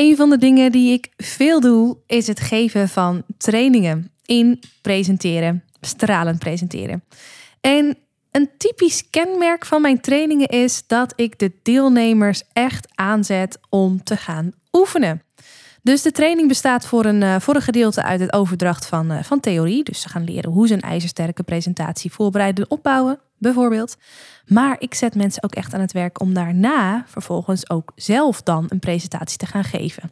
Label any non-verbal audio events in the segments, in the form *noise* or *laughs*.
Een van de dingen die ik veel doe, is het geven van trainingen in presenteren, stralend presenteren. En een typisch kenmerk van mijn trainingen is dat ik de deelnemers echt aanzet om te gaan oefenen. Dus de training bestaat voor een, eh, voor een gedeelte uit het overdracht van, uh, van theorie. Dus ze gaan leren hoe ze een ijzersterke presentatie voorbereiden opbouwen, bijvoorbeeld. Maar ik zet mensen ook echt aan het werk om daarna vervolgens ook zelf dan een presentatie te gaan geven.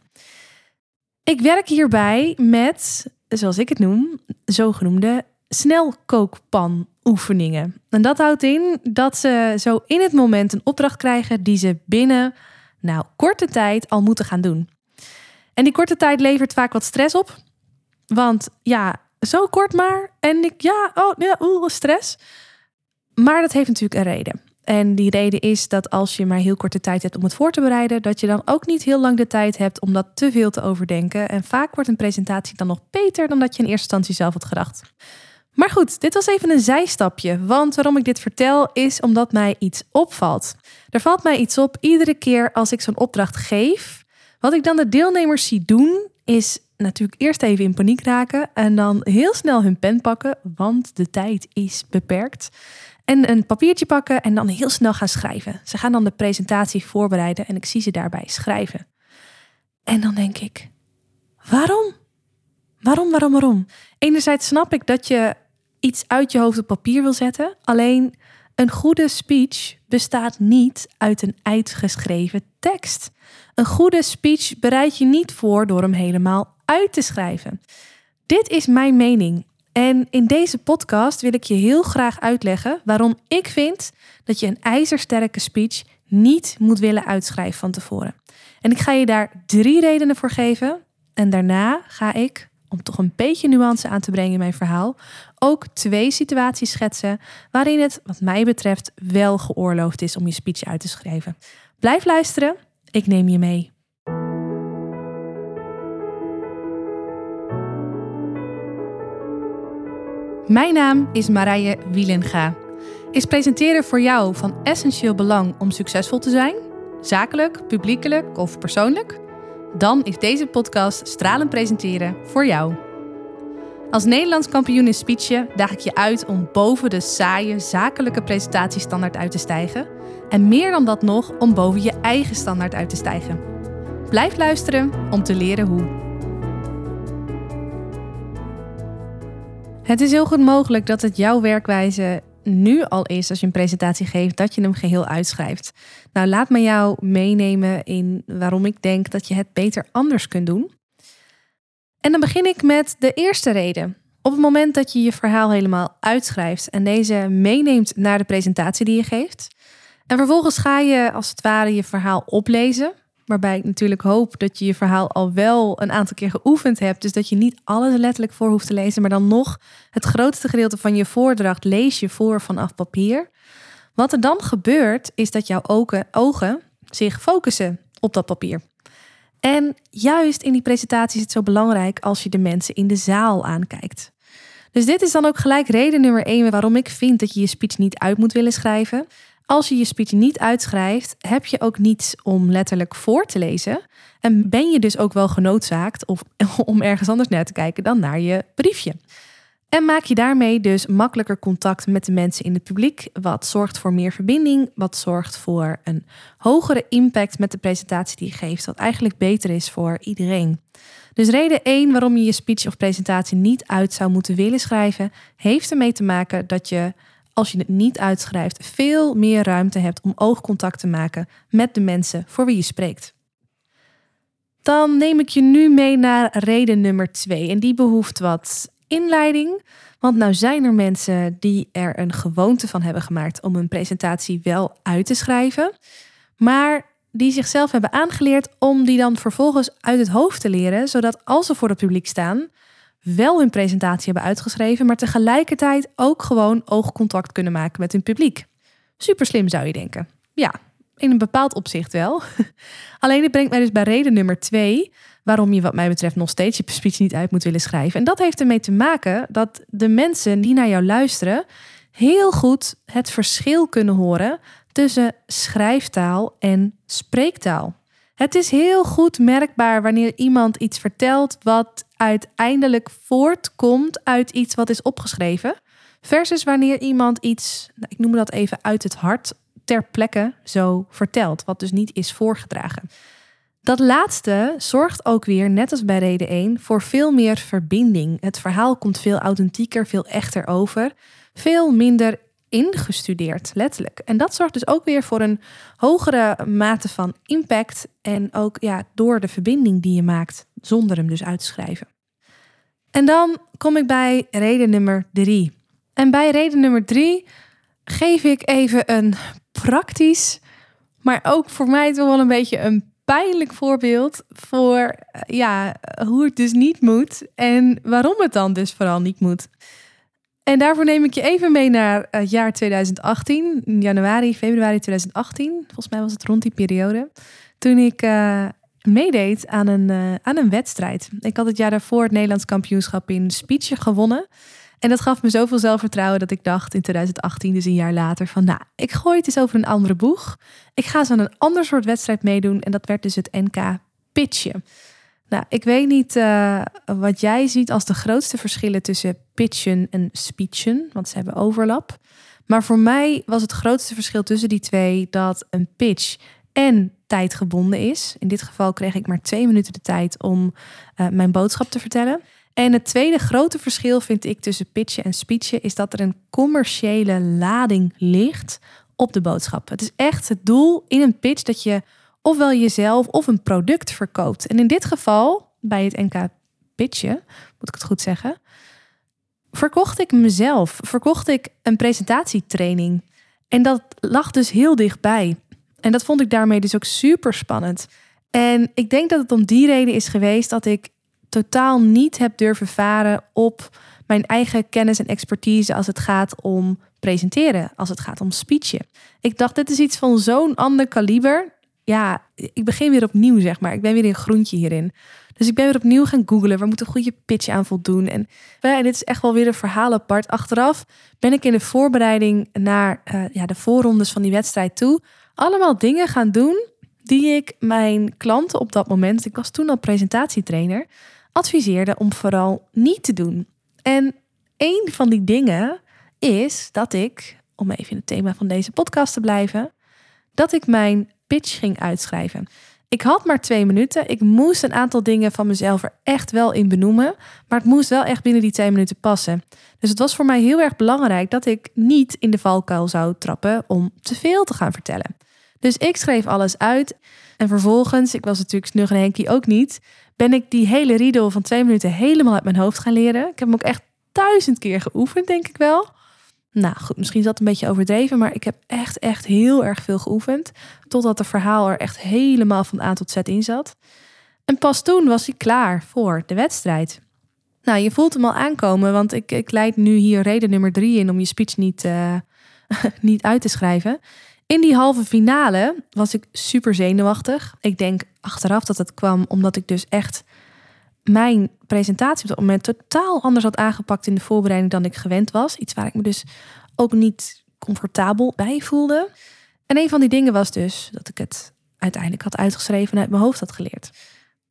Ik werk hierbij met, zoals ik het noem, zogenoemde snelkookpan oefeningen. En dat houdt in dat ze zo in het moment een opdracht krijgen die ze binnen nou, korte tijd al moeten gaan doen. En die korte tijd levert vaak wat stress op. Want ja, zo kort maar. En ik, ja, oh, ja, oeh, stress. Maar dat heeft natuurlijk een reden. En die reden is dat als je maar heel korte tijd hebt om het voor te bereiden, dat je dan ook niet heel lang de tijd hebt om dat te veel te overdenken. En vaak wordt een presentatie dan nog beter dan dat je in eerste instantie zelf had gedacht. Maar goed, dit was even een zijstapje. Want waarom ik dit vertel is omdat mij iets opvalt. Er valt mij iets op iedere keer als ik zo'n opdracht geef. Wat ik dan de deelnemers zie doen, is natuurlijk eerst even in paniek raken en dan heel snel hun pen pakken, want de tijd is beperkt. En een papiertje pakken en dan heel snel gaan schrijven. Ze gaan dan de presentatie voorbereiden en ik zie ze daarbij schrijven. En dan denk ik, waarom? Waarom, waarom, waarom? Enerzijds snap ik dat je iets uit je hoofd op papier wil zetten. Alleen een goede speech bestaat niet uit een uitgeschreven tekst. Een goede speech bereid je niet voor door hem helemaal uit te schrijven. Dit is mijn mening. En in deze podcast wil ik je heel graag uitleggen waarom ik vind dat je een ijzersterke speech niet moet willen uitschrijven van tevoren. En ik ga je daar drie redenen voor geven. En daarna ga ik om toch een beetje nuance aan te brengen in mijn verhaal, ook twee situaties schetsen waarin het, wat mij betreft, wel geoorloofd is om je speech uit te schrijven. Blijf luisteren, ik neem je mee. Mijn naam is Marije Wielenga. Is presenteren voor jou van essentieel belang om succesvol te zijn? Zakelijk, publiekelijk of persoonlijk? dan is deze podcast Stralen Presenteren voor jou. Als Nederlands kampioen in speechen daag ik je uit om boven de saaie zakelijke presentatiestandaard uit te stijgen. En meer dan dat nog, om boven je eigen standaard uit te stijgen. Blijf luisteren om te leren hoe. Het is heel goed mogelijk dat het jouw werkwijze nu al is als je een presentatie geeft, dat je hem geheel uitschrijft. Nou, laat me jou meenemen in waarom ik denk dat je het beter anders kunt doen. En dan begin ik met de eerste reden. Op het moment dat je je verhaal helemaal uitschrijft en deze meeneemt naar de presentatie die je geeft, en vervolgens ga je als het ware je verhaal oplezen, Waarbij ik natuurlijk hoop dat je je verhaal al wel een aantal keer geoefend hebt. Dus dat je niet alles letterlijk voor hoeft te lezen. Maar dan nog het grootste gedeelte van je voordracht lees je voor vanaf papier. Wat er dan gebeurt, is dat jouw ogen zich focussen op dat papier. En juist in die presentatie is het zo belangrijk als je de mensen in de zaal aankijkt. Dus dit is dan ook gelijk reden nummer één waarom ik vind dat je je speech niet uit moet willen schrijven. Als je je speech niet uitschrijft, heb je ook niets om letterlijk voor te lezen. En ben je dus ook wel genoodzaakt of, *laughs* om ergens anders naar te kijken dan naar je briefje. En maak je daarmee dus makkelijker contact met de mensen in het publiek, wat zorgt voor meer verbinding, wat zorgt voor een hogere impact met de presentatie die je geeft, wat eigenlijk beter is voor iedereen. Dus reden 1 waarom je je speech of presentatie niet uit zou moeten willen schrijven, heeft ermee te maken dat je als je het niet uitschrijft, veel meer ruimte hebt om oogcontact te maken met de mensen voor wie je spreekt. Dan neem ik je nu mee naar reden nummer twee. En die behoeft wat inleiding. Want nou zijn er mensen die er een gewoonte van hebben gemaakt om een presentatie wel uit te schrijven. Maar die zichzelf hebben aangeleerd om die dan vervolgens uit het hoofd te leren. Zodat als ze voor het publiek staan, wel hun presentatie hebben uitgeschreven, maar tegelijkertijd ook gewoon oogcontact kunnen maken met hun publiek. Super slim zou je denken. Ja, in een bepaald opzicht wel. *laughs* Alleen dit brengt mij dus bij reden nummer twee, waarom je wat mij betreft nog steeds je speech niet uit moet willen schrijven. En dat heeft ermee te maken dat de mensen die naar jou luisteren heel goed het verschil kunnen horen tussen schrijftaal en spreektaal. Het is heel goed merkbaar wanneer iemand iets vertelt wat uiteindelijk voortkomt uit iets wat is opgeschreven. Versus wanneer iemand iets, nou, ik noem dat even uit het hart, ter plekke zo vertelt, wat dus niet is voorgedragen. Dat laatste zorgt ook weer, net als bij reden 1, voor veel meer verbinding. Het verhaal komt veel authentieker, veel echter over, veel minder ingestudeerd, letterlijk. En dat zorgt dus ook weer voor een hogere mate van impact en ook ja, door de verbinding die je maakt, zonder hem dus uit te schrijven. En dan kom ik bij reden nummer drie. En bij reden nummer drie geef ik even een praktisch, maar ook voor mij toch wel een beetje een pijnlijk voorbeeld voor eh, ja, hoe het dus niet moet en waarom het dan dus vooral niet moet. En daarvoor neem ik je even mee naar het jaar 2018, januari, februari 2018. Volgens mij was het rond die periode. Toen ik uh, meedeed aan een, uh, aan een wedstrijd. Ik had het jaar daarvoor het Nederlands kampioenschap in speech gewonnen. En dat gaf me zoveel zelfvertrouwen dat ik dacht in 2018, dus een jaar later, van nou, ik gooi het eens over een andere boeg. Ik ga eens aan een ander soort wedstrijd meedoen. En dat werd dus het NK Pitchen. Nou, ik weet niet uh, wat jij ziet als de grootste verschillen tussen pitchen en speechen, want ze hebben overlap. Maar voor mij was het grootste verschil tussen die twee dat een pitch en tijdgebonden is. In dit geval kreeg ik maar twee minuten de tijd om uh, mijn boodschap te vertellen. En het tweede grote verschil vind ik tussen pitchen en speechen is dat er een commerciële lading ligt op de boodschap. Het is echt het doel in een pitch dat je ofwel jezelf of een product verkoopt. En in dit geval, bij het NK pitchen, moet ik het goed zeggen, verkocht ik mezelf, verkocht ik een presentatietraining. En dat lag dus heel dichtbij. En dat vond ik daarmee dus ook super spannend. En ik denk dat het om die reden is geweest dat ik totaal niet heb durven varen op mijn eigen kennis en expertise als het gaat om presenteren, als het gaat om speechen. Ik dacht, dit is iets van zo'n ander kaliber. Ja, ik begin weer opnieuw, zeg maar. Ik ben weer een groentje hierin. Dus ik ben weer opnieuw gaan googlen. Waar moet een goede pitch aan voldoen? En, en dit is echt wel weer een verhaal apart. Achteraf ben ik in de voorbereiding naar uh, ja, de voorrondes van die wedstrijd toe allemaal dingen gaan doen die ik mijn klanten op dat moment, ik was toen al presentatietrainer, adviseerde om vooral niet te doen. En een van die dingen is dat ik, om even in het thema van deze podcast te blijven, dat ik mijn pitch ging uitschrijven. Ik had maar twee minuten. Ik moest een aantal dingen van mezelf er echt wel in benoemen. Maar het moest wel echt binnen die twee minuten passen. Dus het was voor mij heel erg belangrijk dat ik niet in de valkuil zou trappen om te veel te gaan vertellen. Dus ik schreef alles uit. En vervolgens, ik was natuurlijk snug en Henkie ook niet, ben ik die hele riedel van twee minuten helemaal uit mijn hoofd gaan leren. Ik heb hem ook echt duizend keer geoefend, denk ik wel. Nou goed, misschien is dat een beetje overdreven, maar ik heb echt, echt heel erg veel geoefend. Totdat het verhaal er echt helemaal van A tot Z in zat. En pas toen was hij klaar voor de wedstrijd. Nou, je voelt hem al aankomen, want ik, ik leid nu hier reden nummer drie in om je speech niet, uh, *laughs* niet uit te schrijven. In die halve finale was ik super zenuwachtig. Ik denk achteraf dat het kwam omdat ik dus echt mijn presentatie op dat moment totaal anders had aangepakt in de voorbereiding dan ik gewend was. Iets waar ik me dus ook niet comfortabel bij voelde. En een van die dingen was dus dat ik het uiteindelijk had uitgeschreven en uit mijn hoofd had geleerd.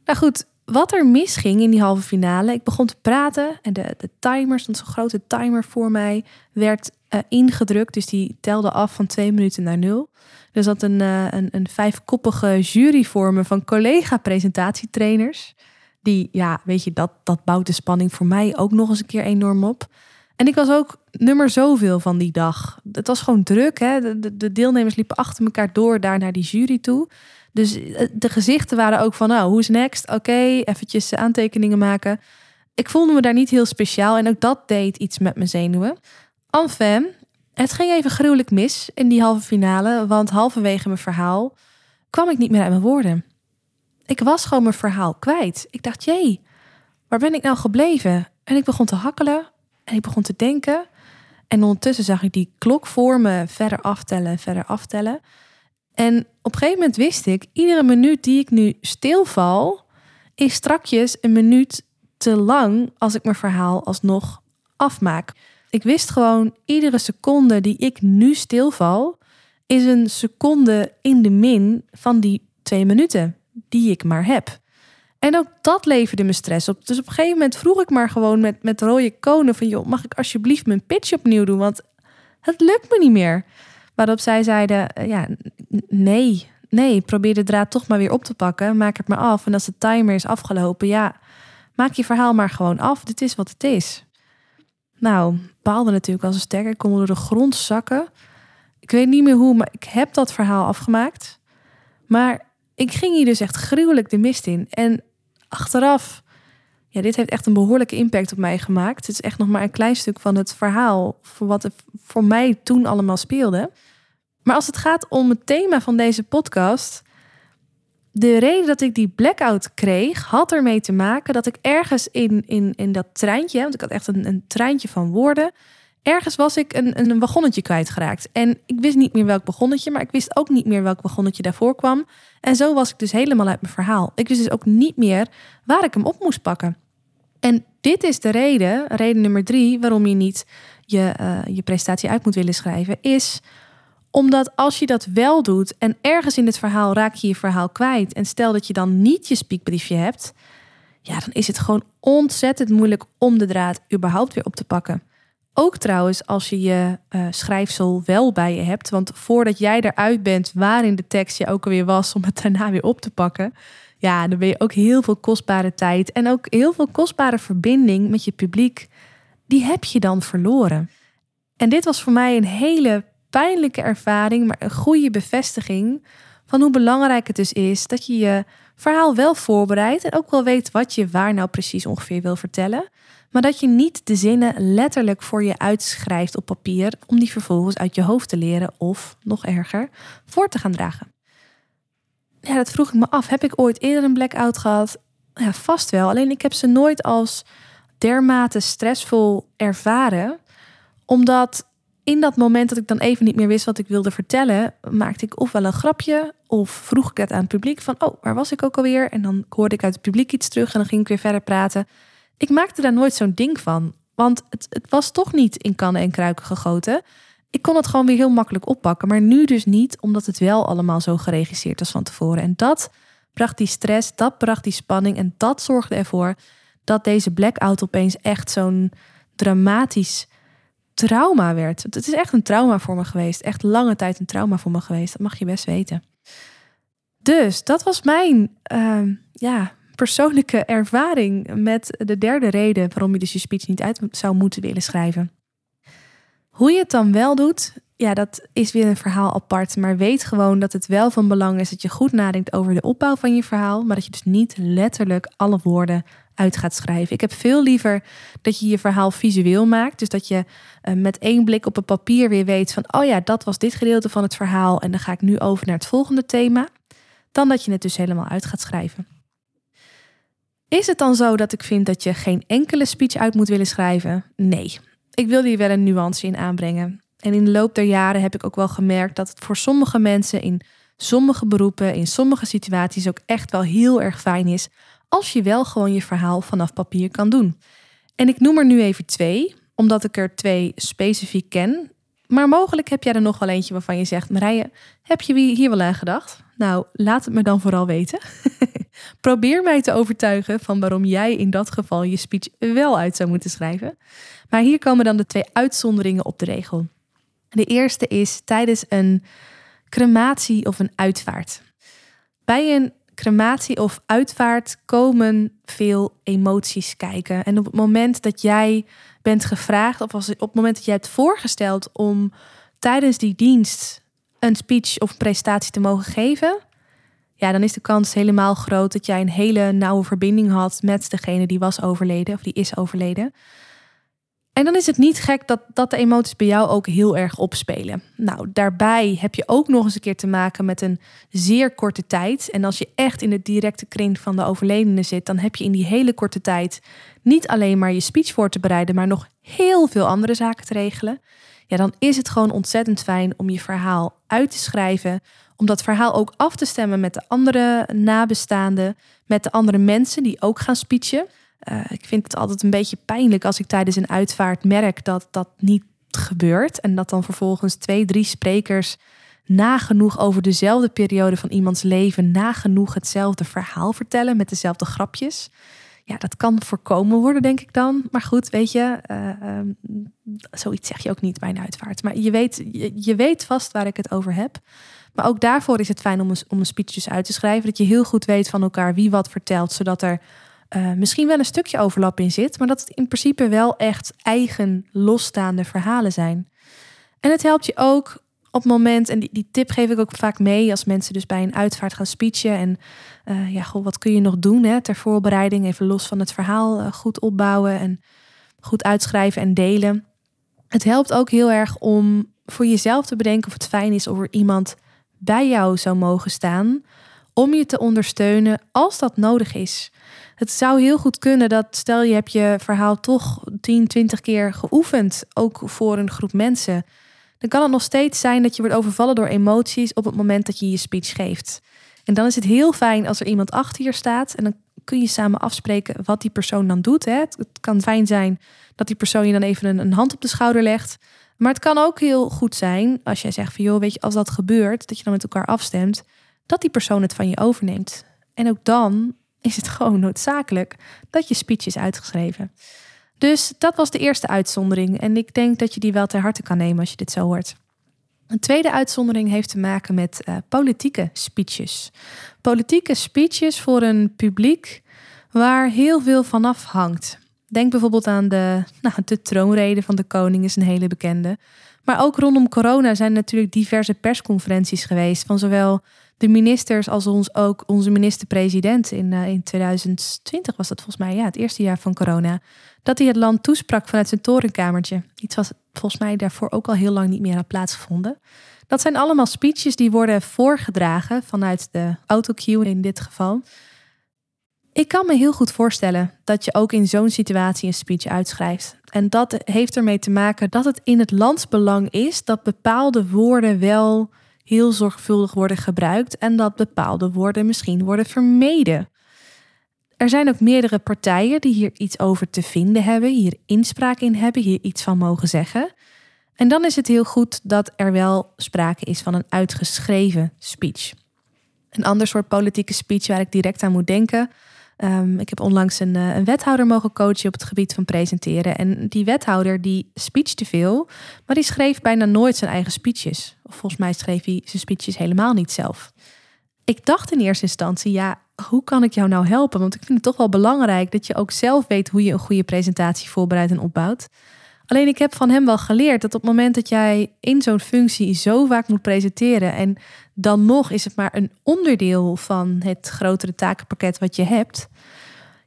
Nou goed, wat er misging in die halve finale, ik begon te praten en de, de timer, stond zo'n grote timer voor mij, werd uh, ingedrukt. Dus die telde af van twee minuten naar nul. Er zat een, uh, een, een vijfkoppige jury voor me van collega-presentatietrainers. Die, ja, weet je, dat, dat bouwt de spanning voor mij ook nog eens een keer enorm op. En ik was ook nummer zoveel van die dag. Het was gewoon druk. Hè? De, de, de deelnemers liepen achter elkaar door daar naar die jury toe. Dus eh, de gezichten waren ook van, nou, is next? Oké, eventjes aantekeningen maken. Ik voelde me daar niet heel speciaal en ook dat deed iets met mijn zenuwen. Enfin, het ging even gruwelijk mis in die halve finale, want halverwege mijn verhaal kwam ik niet meer uit mijn woorden. Ik was gewoon mijn verhaal kwijt. Ik dacht, jee, waar ben ik nou gebleven? En ik begon te hakkelen en ik begon te denken. En ondertussen zag ik die klok voor me verder aftellen, verder aftellen. En op een gegeven moment wist ik, iedere minuut die ik nu stilval, is strakjes een minuut te lang als ik mijn verhaal alsnog afmaak. Ik wist gewoon, iedere seconde die ik nu stilval, is een seconde in de min van die twee minuten. die ik maar heb. En ook dat leverde me stress op. Dus op een gegeven moment vroeg ik maar gewoon met, met rode konen van... joh, mag ik alsjeblieft mijn pitch opnieuw doen? Want het lukt me niet meer. Waarop zij zeiden, eh, ja, nee, nee, probeer de draad toch maar weer op te pakken. Maak het maar af. En als de timer is afgelopen, ja, maak je verhaal maar gewoon af. Dit is wat het is. Nou, baalde natuurlijk als een stekker. Ik kon door de grond zakken. Ik weet niet meer hoe, maar ik heb dat verhaal afgemaakt. Maar ik ging hier dus echt gruwelijk de mist in. En achteraf, ja, dit heeft echt een behoorlijke impact op mij gemaakt. Het is echt nog maar een klein stuk van het verhaal, voor wat er voor mij toen allemaal speelde. Maar als het gaat om het thema van deze podcast, de reden dat ik die blackout kreeg, had ermee te maken dat ik ergens in, in, in dat treintje, want ik had echt een, een treintje van woorden, ergens was ik een, een wagonnetje kwijtgeraakt. En ik wist niet meer welk wagonnetje, maar ik wist ook niet meer welk wagonnetje daarvoor kwam. En zo was ik dus helemaal uit mijn verhaal. Ik wist dus ook niet meer waar ik hem op moest pakken. En dit is de reden, reden nummer drie, waarom je niet je, uh, je presentatie uit moet willen schrijven, is omdat als je dat wel doet en ergens in het verhaal raak je je verhaal kwijt en stel dat je dan niet je speakbriefje hebt, ja, dan is het gewoon ontzettend moeilijk om de draad überhaupt weer op te pakken. Ook trouwens als je je uh, schrijfsel wel bij je hebt. Want voordat jij eruit bent waar in de tekst je ook alweer was om het daarna weer op te pakken. Ja, dan ben je ook heel veel kostbare tijd en ook heel veel kostbare verbinding met je publiek. Die heb je dan verloren. En dit was voor mij een hele pijnlijke ervaring, maar een goede bevestiging van hoe belangrijk het dus is dat je je verhaal wel voorbereidt en ook wel weet wat je waar nou precies ongeveer wil vertellen maar dat je niet de zinnen letterlijk voor je uitschrijft op papier om die vervolgens uit je hoofd te leren of, nog erger, voor te gaan dragen. Ja, dat vroeg ik me af. Heb ik ooit eerder een blackout gehad? Ja, vast wel. Alleen ik heb ze nooit als dermate stressvol ervaren, omdat in dat moment dat ik dan even niet meer wist wat ik wilde vertellen, maakte ik ofwel een grapje of vroeg ik het aan het publiek van, oh, waar was ik ook alweer? En dan hoorde ik uit het publiek iets terug en dan ging ik weer verder praten ik maakte daar nooit zo'n ding van. Want het, het was toch niet in kannen en kruiken gegoten. Ik kon het gewoon weer heel makkelijk oppakken. Maar nu dus niet, omdat het wel allemaal zo geregisseerd was van tevoren. En dat bracht die stress, dat bracht die spanning. En dat zorgde ervoor dat deze blackout opeens echt zo'n dramatisch trauma werd. Het is echt een trauma voor me geweest. Echt lange tijd een trauma voor me geweest. Dat mag je best weten. Dus dat was mijn uh, ja, persoonlijke ervaring met de derde reden waarom je dus je speech niet uit zou moeten willen schrijven. Hoe je het dan wel doet, ja, dat is weer een verhaal apart. Maar weet gewoon dat het wel van belang is dat je goed nadenkt over de opbouw van je verhaal, maar dat je dus niet letterlijk alle woorden uit gaat schrijven. Ik heb veel liever dat je je verhaal visueel maakt. Dus dat je uh, met één blik op het papier weer weet van, oh ja, dat was dit gedeelte van het verhaal en dan ga ik nu over naar het volgende thema. Dan dat je het dus helemaal uit gaat schrijven. Is het dan zo dat ik vind dat je geen enkele speech uit moet willen schrijven? Nee. Ik wil hier wel een nuance in aanbrengen. En in de loop der jaren heb ik ook wel gemerkt dat het voor sommige mensen in sommige beroepen, in sommige situaties ook echt wel heel erg fijn is als je wel gewoon je verhaal vanaf papier kan doen. En ik noem er nu even twee, omdat ik er twee specifiek ken. Maar mogelijk heb jij er nog wel eentje waarvan je zegt: Marije, heb je hier wel aan gedacht? Nou, laat het me dan vooral weten. *laughs* Probeer mij te overtuigen van waarom jij in dat geval je speech wel uit zou moeten schrijven. Maar hier komen dan de twee uitzonderingen op de regel. De eerste is tijdens een crematie of een uitvaart. Bij een crematie of uitvaart komen veel emoties kijken. En op het moment dat jij bent gevraagd, of als, op het moment dat jij hebt voorgesteld om tijdens die dienst een speech of een presentatie te mogen geven, ja, dan is de kans helemaal groot dat jij een hele nauwe verbinding had met degene die was overleden of die is overleden. En dan is het niet gek dat, dat de emoties bij jou ook heel erg opspelen. Nou, daarbij heb je ook nog eens een keer te maken met een zeer korte tijd. En als je echt in de directe kring van de overledene zit, dan heb je in die hele korte tijd niet alleen maar je speech voor te bereiden, maar nog heel veel andere zaken te regelen. Ja, dan is het gewoon ontzettend fijn om je verhaal uit te schrijven, om dat verhaal ook af te stemmen met de andere nabestaanden, met de andere mensen die ook gaan speechen. Uh, ik vind het altijd een beetje pijnlijk als ik tijdens een uitvaart merk dat dat niet gebeurt. En dat dan vervolgens twee, drie sprekers nagenoeg over dezelfde periode van iemands leven, nagenoeg hetzelfde verhaal vertellen met dezelfde grapjes. Ja, dat kan voorkomen worden, denk ik dan. Maar goed, weet je, uh, um, zoiets zeg je ook niet bij een uitvaart. Maar je weet, je, weet vast waar ik het over heb. Maar ook daarvoor is het fijn om een, om een uit te schrijven. Dat je heel goed weet van elkaar wie wat vertelt, zodat er uh, misschien wel een stukje overlap in zit, maar dat het in principe wel echt eigen losstaande verhalen zijn. En het helpt je ook op het moment, en die, tip geef ik ook vaak mee als mensen dus bij een uitvaart gaan speechen. En uh, ja, goh, wat kun je nog doen hè, ter voorbereiding? Even los van het verhaal uh, goed opbouwen en goed uitschrijven en delen. Het helpt ook heel erg om voor jezelf te bedenken of het fijn is of er iemand bij jou zou mogen staan om je te ondersteunen als dat nodig is. Het zou heel goed kunnen dat stel je hebt je verhaal toch 10, 20 keer geoefend, ook voor een groep mensen. Dan kan het nog steeds zijn dat je wordt overvallen door emoties op het moment dat je je speech geeft. En dan is het heel fijn als er iemand achter je staat en dan kun je samen afspreken wat die persoon dan doet. Hè. Het kan fijn zijn dat die persoon je dan even een, een hand op de schouder legt. Maar het kan ook heel goed zijn als jij zegt van joh, weet je, als dat gebeurt, dat je dan met elkaar afstemt, dat die persoon het van je overneemt. En ook dan is het *laughs* gewoon noodzakelijk dat je speech is uitgeschreven. Dus dat was de eerste uitzondering. En ik denk dat je die wel ter harte kan nemen als je dit zo hoort. Een tweede uitzondering heeft te maken met uh, politieke speeches. Politieke speeches voor een publiek waar heel veel vanaf hangt. Denk bijvoorbeeld aan de, *laughs* nou, de troonrede van de koning, is een hele bekende. Maar ook rondom corona zijn natuurlijk diverse persconferenties geweest van zowel de ministers als ons ook onze minister-president in, uh, in 2020 was dat volgens mij, ja, het eerste jaar van corona, dat hij het land toesprak vanuit zijn torenkamertje. Iets wat volgens mij daarvoor ook al heel lang niet meer had plaatsgevonden. Dat zijn allemaal speeches die worden voorgedragen vanuit de autocue in dit geval. Ik kan me heel goed voorstellen dat je ook in zo'n situatie een speech uitschrijft. En dat heeft ermee te maken dat het in het landsbelang is dat bepaalde woorden wel heel zorgvuldig worden gebruikt en dat bepaalde woorden misschien worden vermeden. Er zijn ook meerdere partijen die hier iets over te vinden hebben, hier inspraak in hebben, hier iets van mogen zeggen. En dan is het heel goed dat er wel sprake is van een uitgeschreven speech. Een ander soort politieke speech waar ik direct aan moet denken. Um, ik heb onlangs een, eh, een, wethouder mogen coachen op het gebied van presenteren. En die wethouder die speech te veel, maar die schreef bijna nooit zijn eigen speeches. Of volgens mij schreef hij zijn speeches helemaal niet zelf. Ik dacht in eerste instantie, ja, hoe kan ik jou nou helpen? Want ik vind het toch wel belangrijk dat je ook zelf weet hoe je een goede presentatie voorbereidt en opbouwt. Alleen ik heb van hem wel geleerd dat op het moment dat jij in zo'n functie zo vaak moet presenteren en dan nog is het maar een onderdeel van het grotere takenpakket wat je hebt,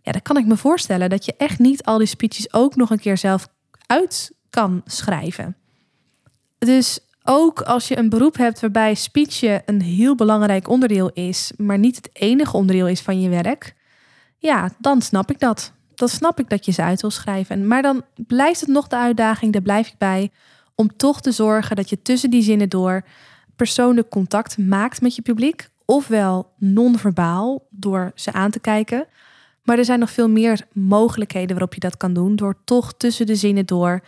ja, dan kan ik me voorstellen dat je echt niet al die speeches ook nog een keer zelf uit kan schrijven. Dus ook als je een beroep hebt waarbij speechen een heel belangrijk onderdeel is, maar niet het enige onderdeel is van je werk, ja, dan snap ik dat. Dan snap ik dat je ze uit wil schrijven. Maar dan blijft het nog de uitdaging, daar blijf ik bij, om toch te zorgen dat je tussen die zinnen door persoonlijk contact maakt met je publiek, ofwel non-verbaal door ze aan te kijken. Maar er zijn nog veel meer mogelijkheden waarop je dat kan doen, door toch tussen de zinnen door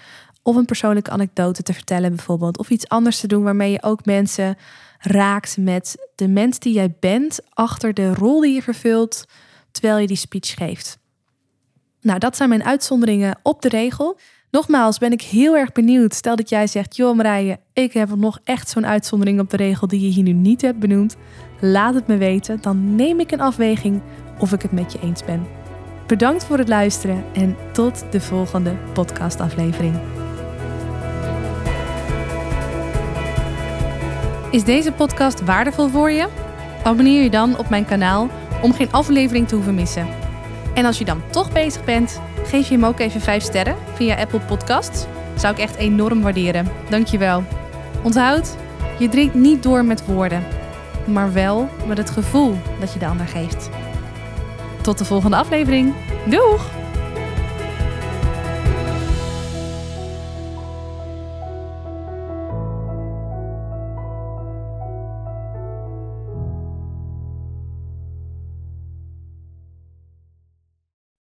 of een persoonlijke anekdote te vertellen bijvoorbeeld. Of iets anders te doen waarmee je ook mensen raakt met de mens die jij bent achter de rol die je vervult terwijl je die speech geeft. Nou, dat zijn mijn uitzonderingen op de regel. Nogmaals ben ik heel erg benieuwd. Stel dat jij zegt, joh Marije, ik heb nog echt zo'n uitzondering op de regel die je hier nu niet hebt benoemd. Laat het me weten, dan neem ik een afweging of ik het met je eens ben. Bedankt voor het luisteren en tot de volgende podcastaflevering. Is deze podcast waardevol voor je? Abonneer je dan op mijn kanaal om geen aflevering te hoeven missen. En als je dan toch bezig bent, geef je hem ook even 5 sterren via Apple Podcasts. Zou ik echt enorm waarderen. Dankjewel. Onthoud, je drinkt niet door met woorden, maar wel met het gevoel dat je de ander geeft. Tot de volgende aflevering. Doeg!